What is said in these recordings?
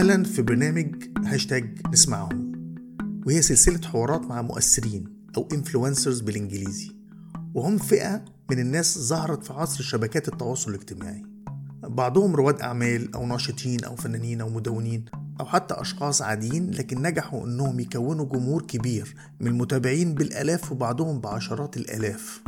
أهلا في برنامج هاشتاج نسمعهم وهي سلسلة حوارات مع مؤثرين أو influencers بالإنجليزي وهم فئة من الناس ظهرت في عصر شبكات التواصل الاجتماعي. بعضهم رواد أعمال أو ناشطين أو فنانين أو مدونين أو حتى أشخاص عاديين لكن نجحوا إنهم يكونوا جمهور كبير من المتابعين بالآلاف وبعضهم بعشرات الآلاف.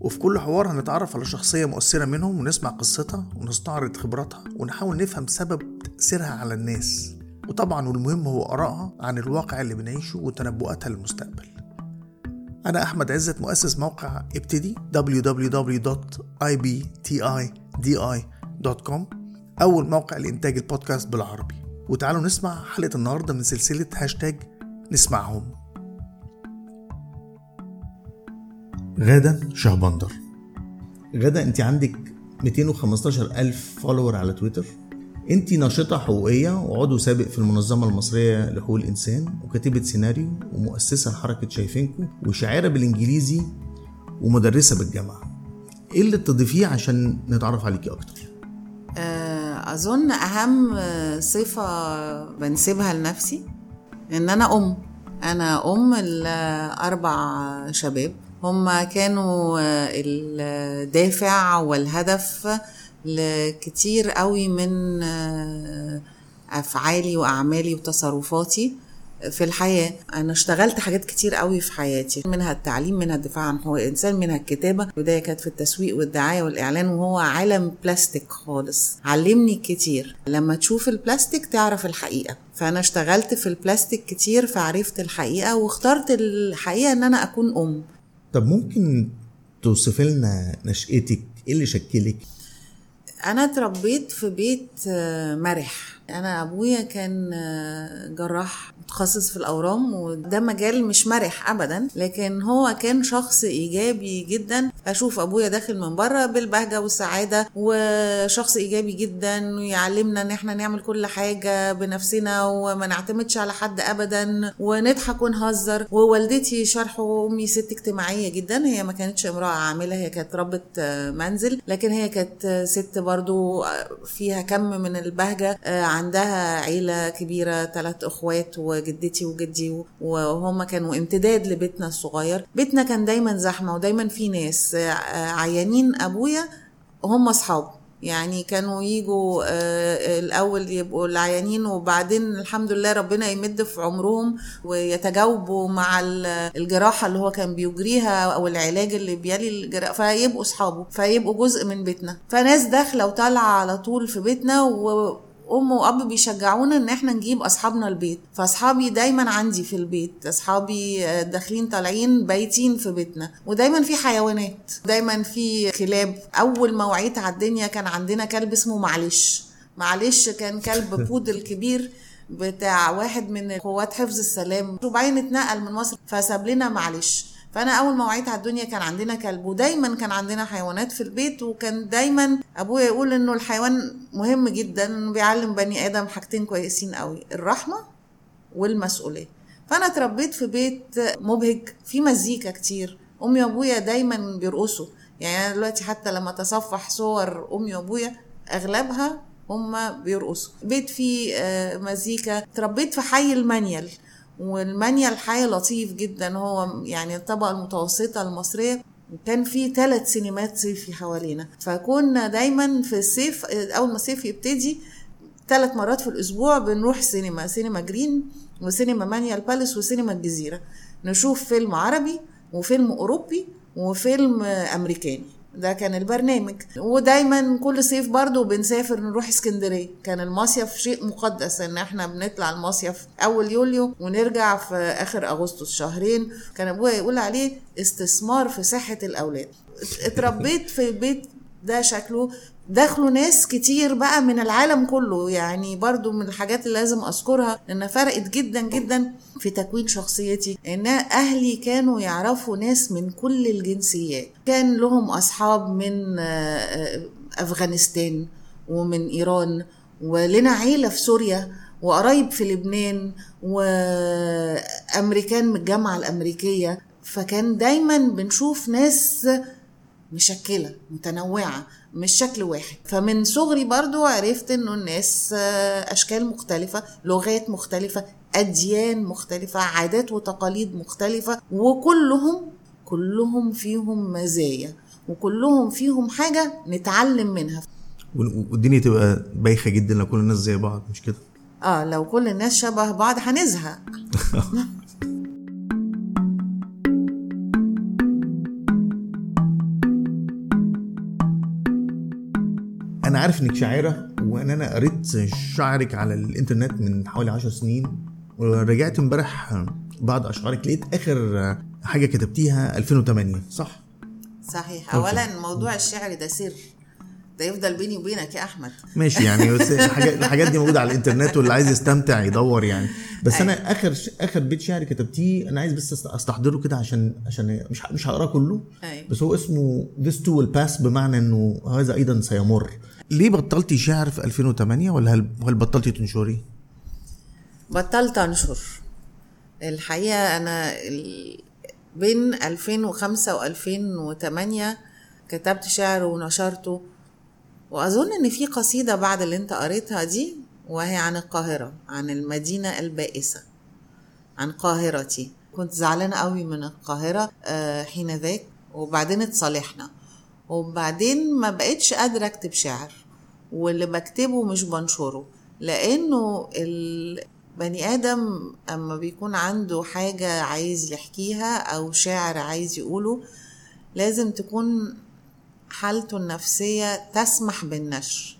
وفي كل حوار هنتعرف على شخصية مؤثرة منهم ونسمع قصتها ونستعرض خبراتها ونحاول نفهم سبب تأثيرها على الناس. وطبعا والمهم هو آرائها عن الواقع اللي بنعيشه وتنبؤاتها للمستقبل. أنا أحمد عزت مؤسس موقع ابتدي www.ibtidi.com أول موقع لإنتاج البودكاست بالعربي. وتعالوا نسمع حلقة النهاردة من سلسلة هاشتاج نسمعهم. غادة شهبندر. غادة أنت عندك 215 ألف follower على تويتر؟ انت ناشطة حقوقية وعضو سابق في المنظمة المصرية لحقوق الإنسان وكاتبة سيناريو ومؤسسة لحركة شايفينكو وشاعرة بالإنجليزي ومدرسة بالجامعة. إيه اللي تضيفيه عشان نتعرف عليكي أكتر؟ أظن أهم صفة بنسبها لنفسي إن أنا أم. أنا أم لأربع شباب. هم كانوا الدافع والهدف لكتير قوي من أفعالي وأعمالي وتصرفاتي في الحياة. أنا اشتغلت حاجات كتير قوي في حياتي منها التعليم منها الدفاع عن حقوق الإنسان منها الكتابة. البداية كانت في التسويق والدعاية والإعلان وهو عالم بلاستيك خالص. علمني كتير. لما تشوف البلاستيك تعرف الحقيقة. فأنا اشتغلت في البلاستيك كتير فعرفت الحقيقة واخترت الحقيقة إن أنا أكون أم. طب ممكن توصفي لنا نشأتك؟ إيه اللي شكلك؟ أنا اتربيت في بيت مرح. أنا أبويا كان جراح متخصص في الأورام وده مجال مش مرح ابدا لكن هو كان شخص إيجابي جدا. أشوف أبويا داخل من بره بالبهجة والسعادة وشخص إيجابي جدا ويعلمنا إن إحنا نعمل كل حاجة بنفسنا وما نعتمدش على حد ابدا ونضحك ونهزر. ووالدتي شرحه امي ست اجتماعية جدا هي ما كانتش امرأة عاملة هي كانت ربة منزل لكن هي كانت ست برضو فيها كم من البهجة عندها عيلة كبيرة ثلاث إخوات وجدتي وجدي وهم كانوا امتداد لبيتنا الصغير. بيتنا كان دايما زحمة ودايما في ناس. عيانين أبويا هم اصحابه يعني كانوا يجوا الأول يبقوا العيانين وبعدين الحمد لله ربنا يمد في عمرهم ويتجاوبوا مع الجراحة اللي هو كان بيجريها أو العلاج اللي بيلي الجراحة. فيبقوا أصحابه فيبقوا جزء من بيتنا. فناس داخلة وطالعة على طول في بيتنا و أم وأب بيشجعونا إن إحنا نجيب أصحابنا البيت. فأصحابي دايما عندي في البيت. أصحابي داخلين طالعين بايتين في بيتنا. ودايما في حيوانات. دايما في كلاب أول ما وعيت على الدنيا كان عندنا كلب اسمه معلش. معلش كان كلب بودل كبير بتاع واحد من قوات حفظ السلام. وبعدين اتنقل من مصر فساب لنا معلش. فانا اول ما وعيت على الدنيا كان عندنا كلب ودايما كان عندنا حيوانات في البيت وكان دايما أبويا يقول إنه الحيوان مهم جدا بيعلم بني آدم حاجتين كويسين قوي الرحمة والمسؤولية. فأنا اتربيت في بيت مبهج في مزيكا كتير أمي وأبويا دايما بيرقصوا. يعني أنا دلوقتي حتى لما اتصفح صور أمي وأبويا أغلبها هم بيرقصوا. بيت فيه مزيكا. اتربيت في حي المنيل. والمنيل حي لطيف جدا هو يعني الطبقة المتوسطة المصرية. كان في ثلاث سينمات صيفي حوالينا. فكنا دايما في الصيف أول ما الصيف يبتدي ثلاث مرات في الأسبوع بنروح سينما سينما جرين وسينما منيل بالاس وسينما الجزيرة. نشوف فيلم عربي وفيلم أوروبي وفيلم أمريكاني. ده كان البرنامج. ودايما كل صيف برضو بنسافر نروح اسكندرية. كان المصيف شيء مقدس إن إحنا بنطلع المصيف أول يوليو ونرجع في آخر أغسطس شهرين. كان أبويا يقول عليه استثمار في صحة الأولاد. اتربيت في بيت ده شكله دخلوا ناس كتير بقى من العالم كله يعني برضو من الحاجات اللي لازم أذكرها لانها فرقت جدا جدا في تكوين شخصيتي إن أهلي كانوا يعرفوا ناس من كل الجنسيات. كان لهم أصحاب من أفغانستان ومن إيران ولنا عيلة في سوريا وقرايب في لبنان وأمريكان من الجامعة الأمريكية. فكان دايما بنشوف ناس مشكلة متنوعة مش شكل واحد. فمن صغري برضو عرفت إنه الناس آه، أشكال مختلفة لغات مختلفة أديان مختلفة عادات وتقاليد مختلفة وكلهم كلهم فيهم مزايا وكلهم فيهم حاجة نتعلم منها. والدنيا تبقى بايخة جدا لو كل الناس زي بعض مش كده؟ آه لو كل الناس شبه بعض هنزهق. أنا عارف إنك شاعرة وإن أنا قريت شعرك على الإنترنت من حوالي عشر سنين ورجعت امبارح بعض أشعارك لقيت آخر حاجة كتبتيها 2008 صح؟ صحيح. اولا موضوع الشعر ده سر. ده يفضل بيني وبينك يا أحمد. ماشي يعني بس الحاجات, الحاجات دي موجودة على الإنترنت واللي عايز يستمتع يدور يعني. بس أيوة. أنا اخر آخر بيت شعر كتبتيه أنا عايز بس أستحضره كده عشان عشان مش مش هقراه كله. أيوة. بس هو اسمه this too will pass بمعنى إنه هذا أيضا سيمر. ليه بطلتي شعر في 2008 ولا هل هل بطلتي تنشري؟ بطلت أنشر. الحقيقة أنا ال- بين 2005 و2008 كتبت شعر ونشرته. وأظن إن في قصيدة بعد اللي أنت قريتها دي وهي عن القاهرة عن المدينة البائسة عن قاهرتي. كنت زعلانة قوي من القاهرة آه، حين ذاك وبعدين اتصالحنا. وبعدين ما بقتش قادرة أكتب شعر واللي بكتبه مش بنشره لأنه البني آدم أما بيكون عنده حاجة عايز يحكيها أو شعر عايز يقوله لازم تكون حالته النفسية تسمح بالنشر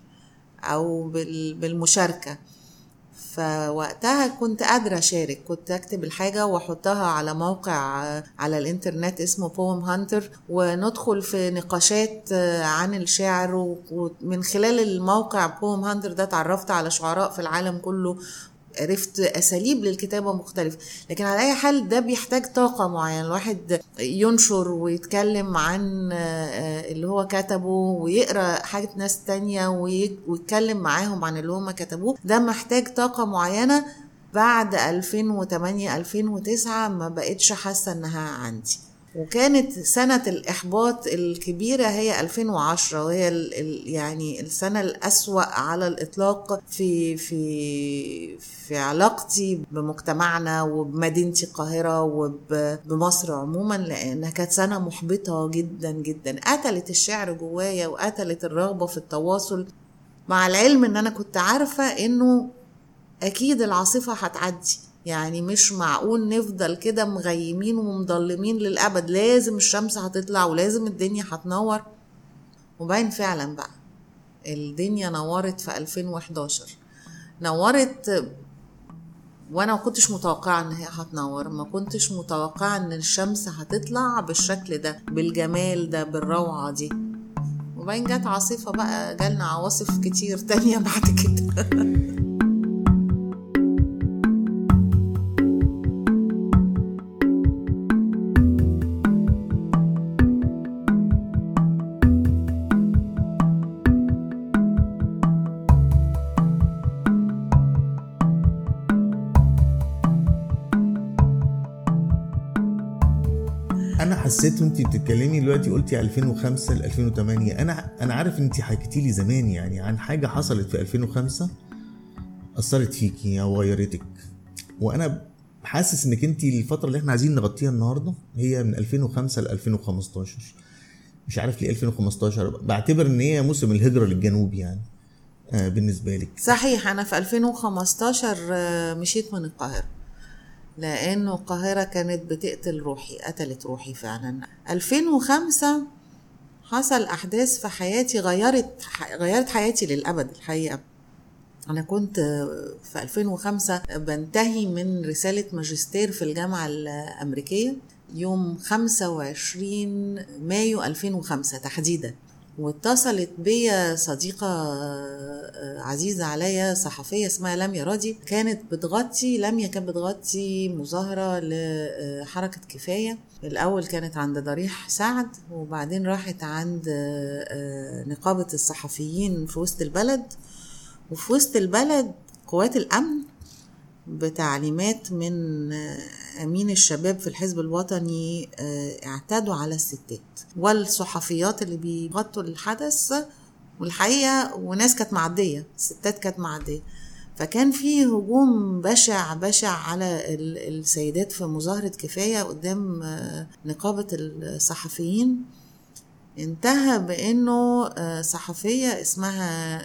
أو بال- بالمشاركة. فوقتها كنت قادرة أشارك كنت أكتب الحاجة وأحطها على موقع على الإنترنت اسمه Poem Hunter وندخل في نقاشات عن الشعر ومن خلال الموقع Poem Hunter ده اتعرفت على شعراء في العالم كله عرفت أساليب للكتابة مختلفة لكن على أي حال ده بيحتاج طاقة معينة الواحد ينشر ويتكلم عن آه، اللي هو كتبه ويقرأ حاجة ناس تانية وي- ويتكلم معاهم عن اللي هم كتبوه ده محتاج طاقة معينة. بعد 2008 2009 ما بقتش حاسة إنها عندي. وكانت سنة الإحباط الكبيرة هي 2010 وهي ال ال يعني السنة الأسوأ على الإطلاق في في في علاقتي بمجتمعنا وبمدينتي القاهرة وبمصر عموما لأنها كانت سنة محبطة جدا جدا. قتلت الشعر جوايا وقتلت الرغبة في التواصل مع العلم إن أنا كنت عارفة إنه أكيد العاصفة هتعدي. يعني مش معقول نفضل كده مغيمين ومضلمين للأبد. لازم الشمس هتطلع ولازم الدنيا هتنور. وباين فعلا بقى الدنيا نورت في 2011 نورت وأنا ما كنتش متوقعة إن هي هتنور ما كنتش متوقعة إن الشمس هتطلع بالشكل ده بالجمال ده بالروعة دي. وبعدين جت عاصفة بقى جالنا عواصف كتير تانية بعد كده. أنا حسيت وانت بتتكلمي دلوقتي قلتي 2005 ل 2008 أنا أنا عارف إن انت حكيتي لي زمان يعني عن حاجة حصلت في 2005 أثرت فيكي أو غيرتك. وأنا حاسس إنك انت الفترة اللي إحنا عايزين نغطيها النهارده هي من 2005 ل 2015 مش عارف ليه 2015 بعتبر إن هي موسم الهجرة للجنوب يعني آه بالنسبة لك. صحيح أنا في 2015 آه، مشيت من القاهرة. لأنه القاهرة كانت بتقتل روحي قتلت روحي فعلا. 2005 حصل أحداث في حياتي غيرت غيرت حياتي للأبد الحقيقة. أنا كنت في 2005 بنتهي من رسالة ماجستير في الجامعة الأمريكية يوم 25 مايو 2005 تحديدا. واتصلت بيا صديقة عزيزة عليا صحفية اسمها لميا راضي. كانت بتغطي لميا كانت بتغطي مظاهرة لحركة كفاية. الأول كانت عند ضريح سعد وبعدين راحت عند نقابة الصحفيين في وسط البلد. وفي وسط البلد قوات الأمن بتعليمات من أمين الشباب في الحزب الوطني اعتادوا على الستات والصحفيات اللي بيغطوا الحدث والحقيقة وناس كانت معدية الستات كانت معدية. فكان في هجوم بشع بشع على السيدات في مظاهرة كفاية قدام نقابة الصحفيين. انتهى بأنه صحفية اسمها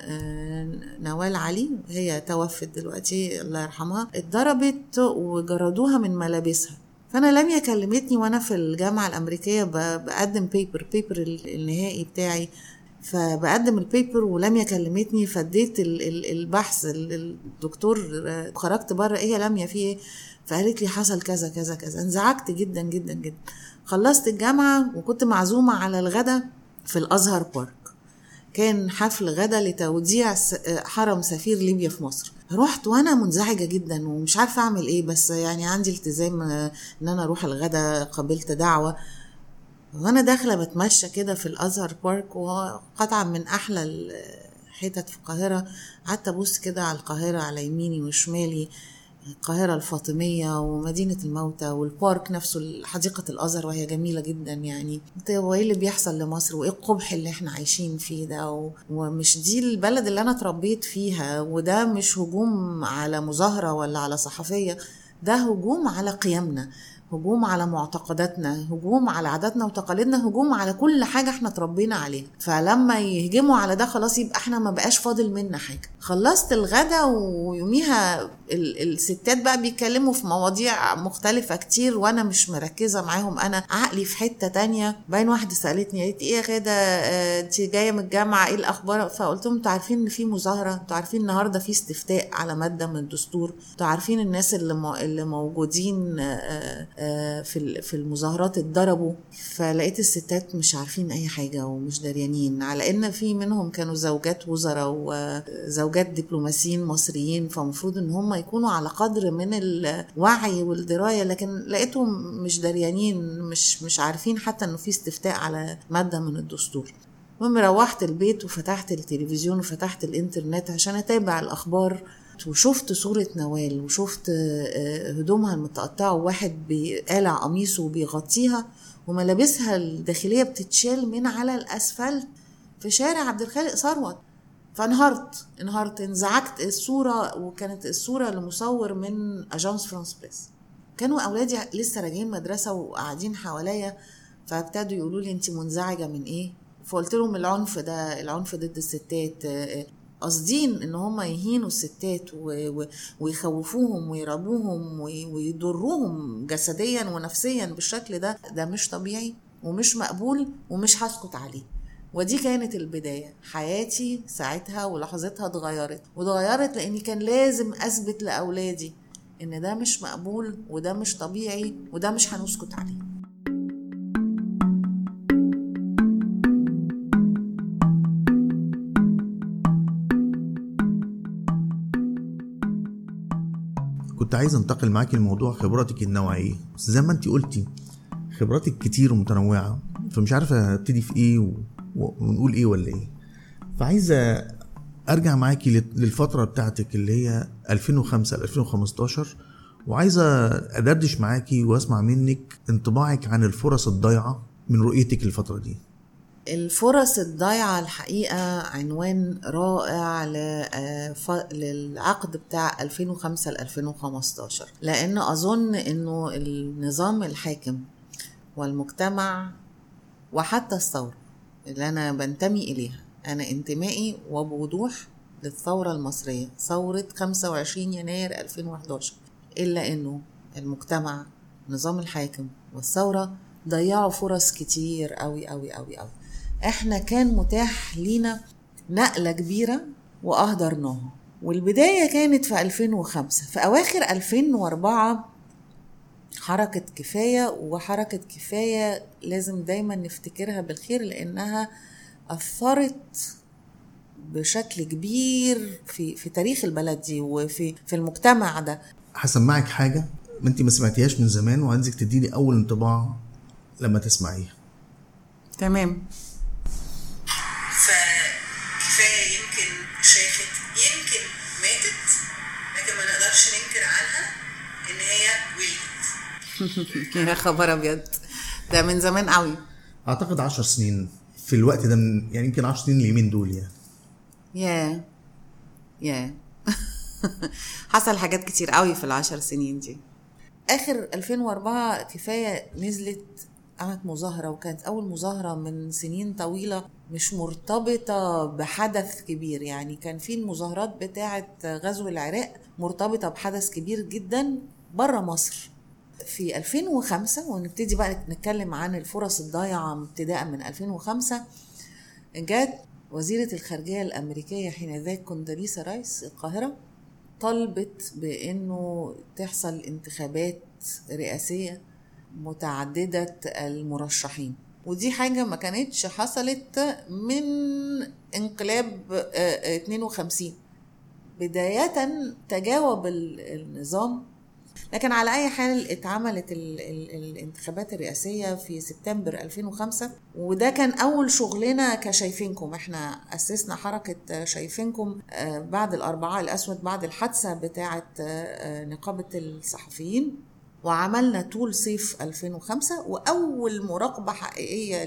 نوال علي هي توفت دلوقتي الله يرحمها اتضربت وجردوها من ملابسها. فأنا لميا كلمتني وأنا في الجامعة الأمريكية بقدم بيبر بيبر النهائي بتاعي. فبقدم البيبر ولميا كلمتني فديت البحث الدكتور خرجت بره إيه يا لميا في إيه فقالت لي حصل كذا كذا كذا. انزعجت جدا جدا جدا. خلصت الجامعة وكنت معزومة على الغدا في الأزهر بارك. كان حفل غدا لتوديع حرم سفير ليبيا في مصر. رحت وأنا منزعجة جدا ومش عارفة أعمل إيه بس يعني عندي التزام إن أنا أروح الغدا قبلت دعوة. وأنا داخلة بتمشى كده في الأزهر بارك وهو قطعا من أحلى الحتت في القاهرة. قعدت أبص كده على القاهرة على يميني وشمالي. القاهرة الفاطمية ومدينة الموتى والبارك نفسه حديقة الأزهر وهي جميلة جدا يعني. وإيه اللي بيحصل لمصر؟ وإيه القبح اللي إحنا عايشين فيه ده؟ ومش دي البلد اللي أنا اتربيت فيها؟ وده مش هجوم على مظاهرة ولا على صحفية ده هجوم على قيمنا هجوم على معتقداتنا هجوم على عاداتنا وتقاليدنا هجوم على كل حاجة إحنا اتربينا عليها. فلما يهجموا على ده خلاص يبقى إحنا ما بقاش فاضل منا حاجة. خلصت الغدا ويوميها الستات بقى بيتكلموا في مواضيع مختلفة كتير وأنا مش مركزة معاهم. أنا عقلي في حتة تانية. باين واحدة سألتني قالت إيه يا غادة أنت جاية من الجامعة إيه الأخبار؟ فقلت لهم أنتوا عارفين إن في مظاهرة أنتوا عارفين النهاردة في استفتاء على مادة من الدستور أنتوا عارفين الناس اللي اللي موجودين في في المظاهرات اتضربوا. فلقيت الستات مش عارفين أي حاجة ومش دريانين. على إن في منهم كانوا زوجات وزراء وزوجات دبلوماسيين مصريين فمفروض إن هم يكونوا على قدر من الوعي والدراية لكن لقيتهم مش دريانين مش مش عارفين حتى إنه في استفتاء على مادة من الدستور. المهم روحت البيت وفتحت التلفزيون وفتحت الإنترنت عشان أتابع الأخبار وشفت صورة نوال وشفت هدومها المتقطعة وواحد قالع قميصه وبيغطيها وملابسها الداخلية بتتشال من على الأسفلت في شارع عبد الخالق ثروت. فانهارت انهارت انزعجت الصورة وكانت الصورة لمصور من Agence France-Presse كانوا أولادي لسه راجعين مدرسة وقاعدين حواليا فابتدوا يقولوا لي انت منزعجة من إيه؟ فقلت لهم العنف ده العنف ضد الستات. قاصدين إن هم يهينوا الستات ويخوفوهم ويرعبوهم ويضروهم جسديا ونفسيا بالشكل ده. ده مش طبيعي ومش مقبول ومش هسكت عليه. ودي كانت البداية حياتي ساعتها ولحظتها اتغيرت واتغيرت لأني كان لازم أثبت لأولادي إن ده مش مقبول وده مش طبيعي وده مش هنسكت عليه كنت عايز انتقل معاكي لموضوع خبراتك النوعية بس زي ما انت قلتي خبراتك كتير ومتنوعة فمش عارفة ابتدي في إيه. ونقول إيه ولا إيه. فعايزة أرجع معاكي للفترة بتاعتك اللي هي 2005 ل 2015 وعايزة أدردش معاكي وأسمع منك انطباعك عن الفرص الضايعة من رؤيتك للفترة دي. الفرص الضايعة الحقيقة عنوان رائع للعقد بتاع 2005 ل 2015 لأن أظن أنه النظام الحاكم والمجتمع وحتى الثورة اللي أنا بنتمي إليها. أنا انتمائي وبوضوح للثورة المصرية ثورة 25 يناير 2011 إلا أنه المجتمع النظام الحاكم والثورة ضيعوا فرص كتير قوي قوي قوي قوي إحنا كان متاح لينا نقلة كبيرة وأهدرناها. والبداية كانت في 2005 في أواخر 2004 حركة كفاية وحركة كفاية لازم دايما نفتكرها بالخير لأنها أثرت بشكل كبير في في تاريخ البلد دي وفي في المجتمع ده. هسمعك حاجة ما انت ما سمعتيهاش من زمان وعايزك تديني أول انطباع لما تسمعيها. تمام. يا خبر أبيض. ده من زمان قوي. أعتقد عشر سنين في الوقت ده من يعني يمكن عشر سنين اليمين دول يعني يا. يا. حصل حاجات كتير قوي في العشر سنين دي. آخر 2004 كفاية نزلت قامت مظاهرة وكانت أول مظاهرة من سنين طويلة مش مرتبطة بحدث كبير. يعني كان في المظاهرات بتاعة غزو العراق مرتبطة بحدث كبير جدا بره مصر. في 2005 ونبتدي بقى نتكلم عن الفرص الضايعة ابتداء من 2005 جت وزيرة الخارجية الأمريكية حينذاك كونداليسا رايس القاهرة طلبت بأنه تحصل انتخابات رئاسية متعددة المرشحين. ودي حاجة ما كانتش حصلت من انقلاب 52 بداية تجاوب النظام لكن على أي حال اتعملت ال ال الانتخابات الرئاسية في سبتمبر 2005 وده كان أول شغلنا كشايفينكم. إحنا أسسنا حركة شايفينكم بعد الأربعاء الأسود بعد الحادثة بتاعه نقابة الصحفيين وعملنا طول صيف 2005 وأول مراقبة حقيقية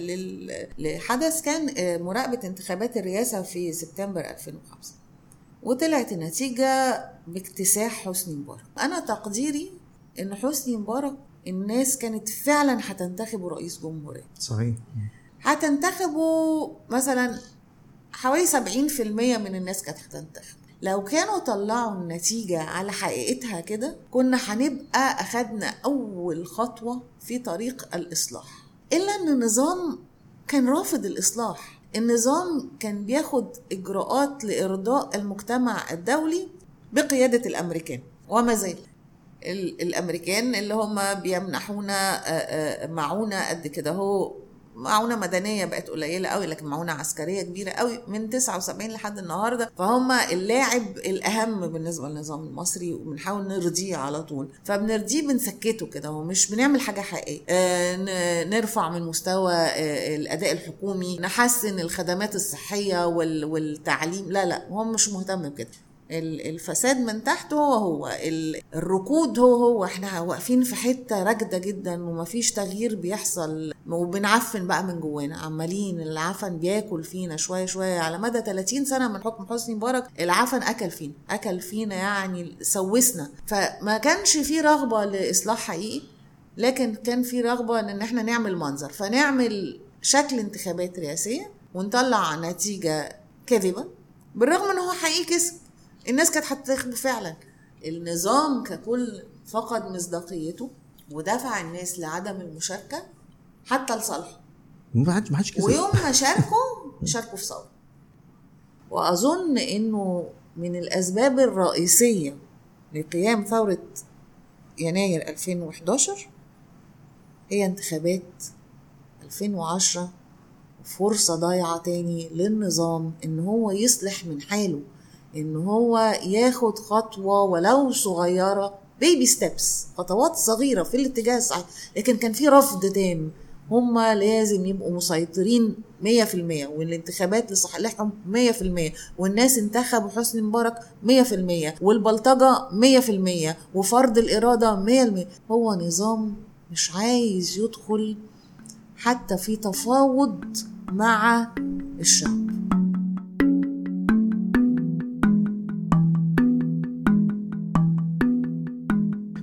للحدث كان مراقبة انتخابات الرئاسة في سبتمبر 2005 وطلعت النتيجة باكتساح حسني مبارك. أنا تقديري إن حسني مبارك الناس كانت فعلا هتنتخبه رئيس جمهورية. صحيح. هتنتخبه مثلا حوالي 70% من الناس كانت هتنتخب. لو كانوا طلعوا النتيجة على حقيقتها كده كنا هنبقى أخدنا أول خطوة في طريق الإصلاح. إلا أن النظام كان رافض الإصلاح. النظام كان بياخد إجراءات لإرضاء المجتمع الدولي بقيادة الأمريكان. وما زال. الأمريكان اللي هم بيمنحونا معونه قد كده هو معونة مدنية بقت قليلة قوي لكن معونة عسكرية كبيرة قوي من 79 لحد النهارده. فهم اللاعب الأهم بالنسبة للنظام المصري وبنحاول نرضيه على طول. فبنرضيه بنسكته كده ومش بنعمل حاجة حقيقية. آه نرفع من مستوى آه الأداء الحكومي نحسن الخدمات الصحية والتعليم. لا لا هو مش مهتم بكده. الفساد من تحت هو هو الركود هو هو. إحنا واقفين في حتة راكدة جدا ومفيش تغيير بيحصل. وبنعفن بقى من جوانا عمالين العفن بياكل فينا شوية شوية. على مدى 30 سنة من حكم حسني مبارك العفن أكل فينا أكل فينا يعني سوسنا. فما كانش في رغبة لإصلاح حقيقي لكن كان في رغبة إن إحنا نعمل منظر. فنعمل شكل انتخابات رئاسية ونطلع نتيجة كذبه بالرغم إن هو حقيقي كسب. الناس كانت هتنتخبه فعلا. النظام ككل فقد مصداقيته ودفع الناس لعدم المشاركة حتى لصالحه. ما حدش ما حدش كسب. ويوم ما شاركوا شاركوا في ثورة. وأظن إنه من الأسباب الرئيسية لقيام ثورة يناير 2011 هي انتخابات 2010 فرصه ضايعة تاني للنظام إن هو يصلح من حاله إن هو ياخد خطوة ولو صغيرة بيبي ستيبس خطوات صغيرة في الاتجاه الصحيح لكن كان في رفض تام. هما لازم يبقوا مسيطرين 100% والانتخابات لصالحهم 100% والناس انتخبوا حسني مبارك 100% والبلطجة 100% وفرض الإرادة 100% هو نظام مش عايز يدخل حتى في تفاوض مع الشعب.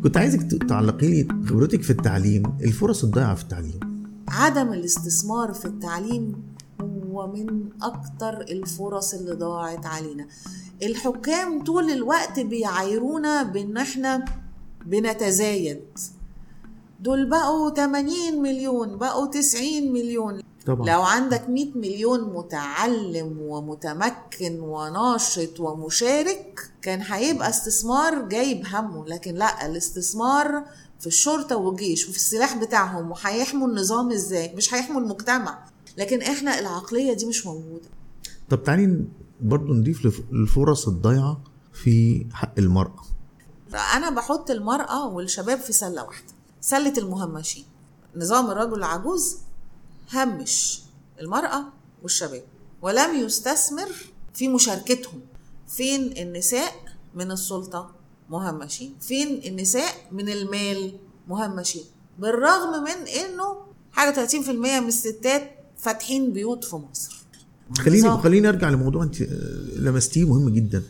كنت عايزك تعلقي لي خبرتك في التعليم الفرص الضائعه في التعليم. عدم الاستثمار في التعليم هو من أكتر الفرص اللي ضاعت علينا. الحكام طول الوقت بيعايرونا بإن إحنا بنتزايد. دول بقوا 80 مليون بقوا 90 مليون. طبعا. لو عندك 100 مليون متعلم ومتمكن وناشط ومشارك كان هيبقى استثمار جايب همه. لكن لأ الاستثمار في الشرطة والجيش وفي السلاح بتاعهم وهيحموا النظام إزاي؟ مش هيحموا المجتمع. لكن إحنا العقلية دي مش موجودة. طب تعالي برضو نضيف لف- الفرص الضايعه في حق المرأة. أنا بحط المرأة والشباب في سلة واحدة سلة المهمشين. نظام الرجل العجوز همش المرأة والشباب ولم يستثمر في مشاركتهم. فين النساء من السلطة؟ مهمشين. فين النساء من المال؟ مهمشين. بالرغم من إنه حاجة 30% من الستات فاتحين بيوت في مصر. خليني. خليني أرجع لموضوع أنت لمستيه مهم جدا.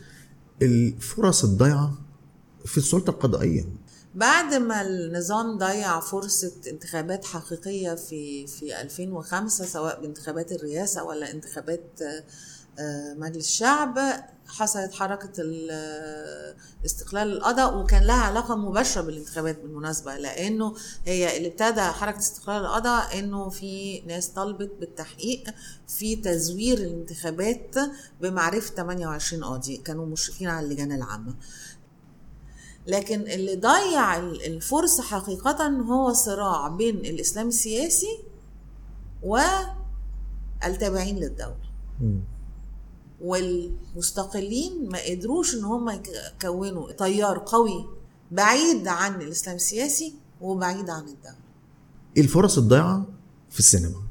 الفرص الضايعة في السلطة القضائية بعد ما النظام ضيع فرصة انتخابات حقيقية في في 2005 سواء بانتخابات الرئاسة ولا انتخابات آه، مجلس الشعب حصلت حركة آه، استقلال القضاء وكان لها علاقة مباشرة بالانتخابات بالمناسبة لأنه هي اللي ابتدى حركة استقلال القضاء إنه في ناس طلبت بالتحقيق في تزوير الانتخابات بمعرفة 28 قاضي كانوا مشرفين على اللجان العامة. لكن اللي ضيع ال- الفرصة حقيقة هو صراع بين الإسلام السياسي والتابعين للدولة. والمستقلين ما قدروش إن هم يكونوا تيار قوي بعيد عن الإسلام السياسي وبعيد عن الدولة. الفرص الضايعة في السينما؟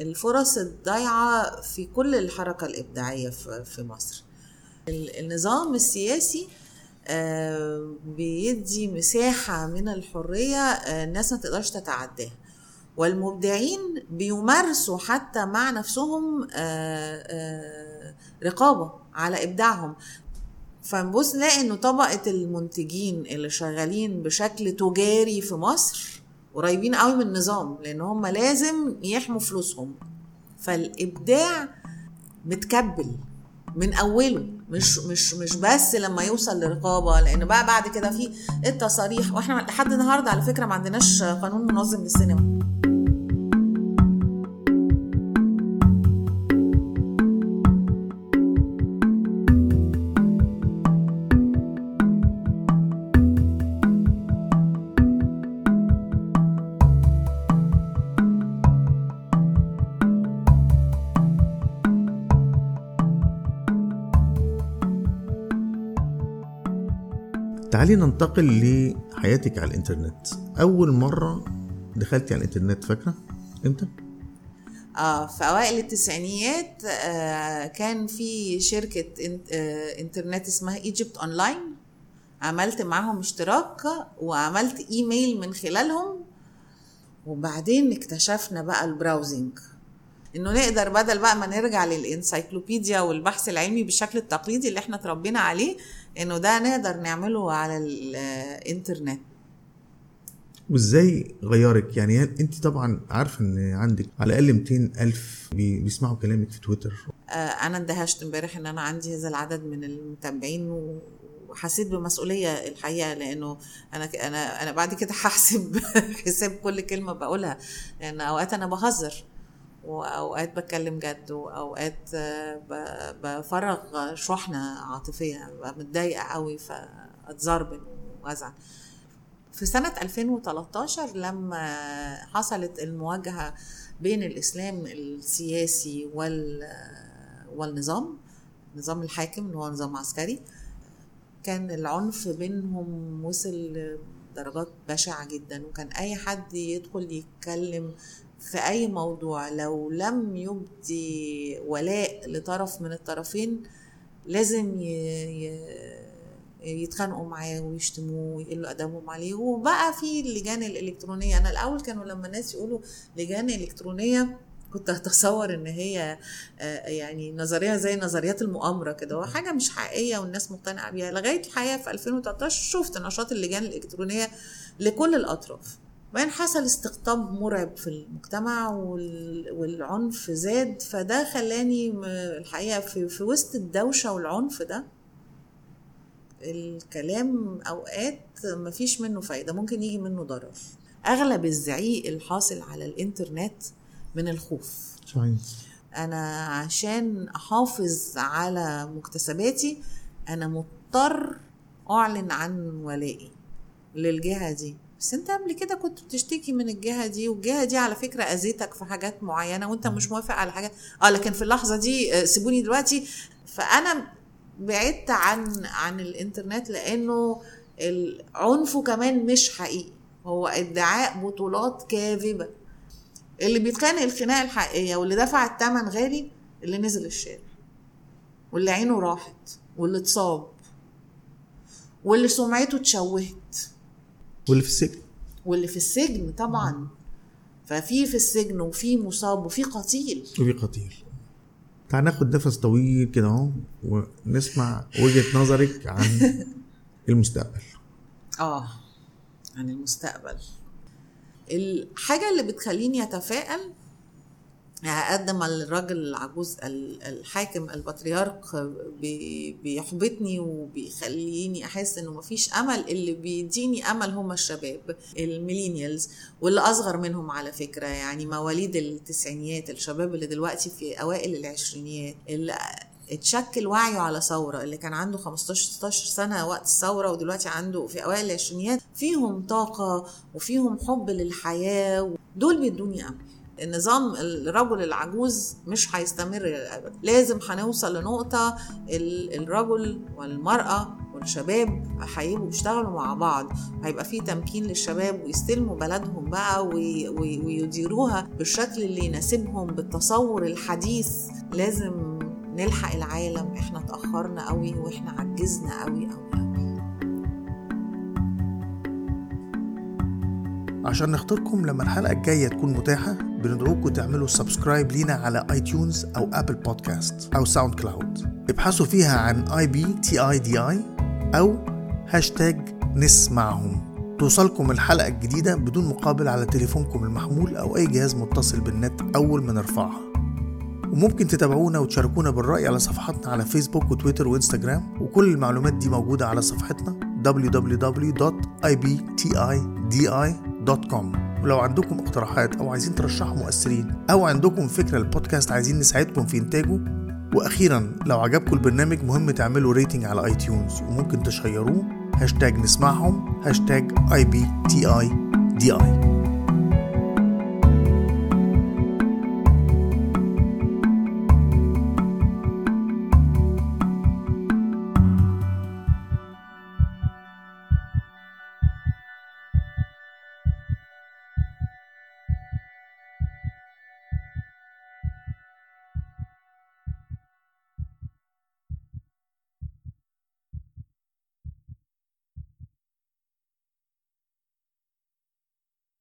الفرص الضايعة في كل الحركة الإبداعية في في مصر. ال- النظام السياسي بيدي مساحة من الحرية آه، الناس ما تقدرش تتعداها. والمبدعين بيمارسوا حتى مع نفسهم آه، آه، رقابة على إبداعهم. فنبص نلاقي إنه طبقة المنتجين اللي شغالين بشكل تجاري في مصر قريبين قوي من النظام لأن هم لازم يحموا فلوسهم. فالإبداع متكبل من أوله. مش مش مش بس لما يوصل لرقابه لأن بقى بعد كده في التصاريح وإحنا لحد النهارده على فكرة ما عندناش قانون منظم للسينما. تعالي ننتقل لحياتك على الإنترنت؟ أول مرة دخلتي على الإنترنت فاكرة؟ إمتى؟ آه في أوائل التسعينيات آه كان في شركة إن- آه إنترنت اسمها Egypt Online عملت معاهم اشتراك وعملت إيميل من خلالهم. وبعدين اكتشفنا بقى ال browsing. إنه نقدر بدل بقى ما نرجع لل encyclopedia والبحث العلمي بالشكل التقليدي اللي إحنا اتربينا عليه إنه ده نقدر نعمله على الإنترنت. وإزاي غيرك؟ يعني أنت طبعا عارفة إن عندك على الأقل 200 ألف بي- بيسمعوا كلامك في تويتر؟ آه، أنا اندهشت امبارح إن أنا عندي هذا العدد من المتابعين و- وحسيت بمسؤولية الحقيقة لأنه أنا أنا أنا بعد كده هحسب حساب كل كلمة بقولها لأن أوقات أنا بهزر. وأوقات بتكلم جد وأوقات بفرغ شحنة عاطفية متضايقة قوي فاتزربن وأزعل. في سنة 2013 لما حصلت المواجهة بين الإسلام السياسي وال والنظام النظام الحاكم اللي هو نظام عسكري كان العنف بينهم وصل لدرجات بشعة جدا وكان أي حد يدخل يتكلم في أي موضوع لو لم يبدي ولاء لطرف من الطرفين لازم. يتخانقوا معاه ويشتموه ويقلوا أدبهم عليه. وبقى في اللجان الإلكترونية. أنا الأول كانوا لما الناس يقولوا لجان إلكترونية كنت اتصور إن هي آه، يعني نظرية زي نظريات المؤامرة كده. وحاجه مش حقيقية والناس مقتنعة بيها. لغاية الحقيقة في 2013 شفت نشاط اللجان الإلكترونية لكل الأطراف. وبعدين حصل استقطاب مرعب في المجتمع وال- والعنف زاد فده خلاني الحقيقة في, في وسط الدوشة والعنف ده الكلام أوقات مفيش منه فايدة ممكن يجي منه ضرر. أغلب الزعيق الحاصل على الإنترنت من الخوف. صحيح. أنا عشان أحافظ على مكتسباتي أنا مضطر أعلن عن ولائي للجهة دي. بس انت قبل كده كنت بتشتكي من الجهة دي والجهة دي على فكرة أذيتك في حاجات معينة وانت مش موافق على حاجات آه لكن في اللحظة دي آه، سيبوني دلوقتي. فأنا بعدت عن عن الإنترنت لأنه العنف كمان مش حقيقي. هو ادعاء بطولات كاذبة. اللي بيتخانق الخناقة الحقيقية واللي دفع الثمن غالي اللي نزل الشارع. واللي عينه راحت واللي اتصاب واللي سمعته اتشوهت. واللي في السجن. واللي في السجن طبعا. ففي في السجن وفي مصاب وفي قتيل. وفي قتيل. تعال ناخد نفس طويل كده أهو ونسمع وجهة نظرك عن المستقبل. آه عن المستقبل. الحاجة اللي بتخليني أتفائل أقدم الراجل العجوز ال- الحاكم البطريرك بي- بيحبطني وبيخليني أحس إنه مفيش أمل اللي بيديني أمل هم الشباب ال millennials واللي أصغر منهم على فكرة يعني مواليد التسعينيات الشباب اللي دلوقتي في أوائل العشرينيات اللي اتشكل وعيه على ثورة اللي كان عنده 15 16 سنة وقت الثورة ودلوقتي عنده في أوائل العشرينيات فيهم طاقة وفيهم حب للحياة دول بيدوني أمل. النظام الرجل العجوز مش هيستمر للأبد. لازم هنوصل لنقطة ال- الرجل والمرأة والشباب هيبقوا بيشتغلوا مع بعض. هيبقى في تمكين للشباب ويستلموا بلدهم بقى وي- وي- ويديروها بالشكل اللي يناسبهم بالتصور الحديث. لازم نلحق العالم. إحنا اتأخرنا قوي وإحنا عجزنا قوي قوي قوي. عشان نخطركم لما الحلقة الجاية تكون متاحة بندعوكم تعملوا subscribe لينا على iTunes أو Apple Podcast أو SoundCloud ابحثوا فيها عن I B T I D I أو هاشتاج نسمعهم. توصلكم الحلقة الجديدة بدون مقابل على تليفونكم المحمول أو أي جهاز متصل بالنت أول ما نرفعها. وممكن تتابعونا وتشاركونا بالرأي على صفحاتنا على فيسبوك وتويتر وانستجرام وكل المعلومات دي موجودة على صفحتنا www.ibtidi.com ولو عندكم اقتراحات أو عايزين ترشحوا مؤثرين أو عندكم فكرة للبودكاست عايزين نساعدكم في إنتاجه وأخيرا لو عجبكم البرنامج مهم تعملوا rating على iTunes وممكن تشيروه. هاشتاج نسمعهم هاشتاج I B T I D I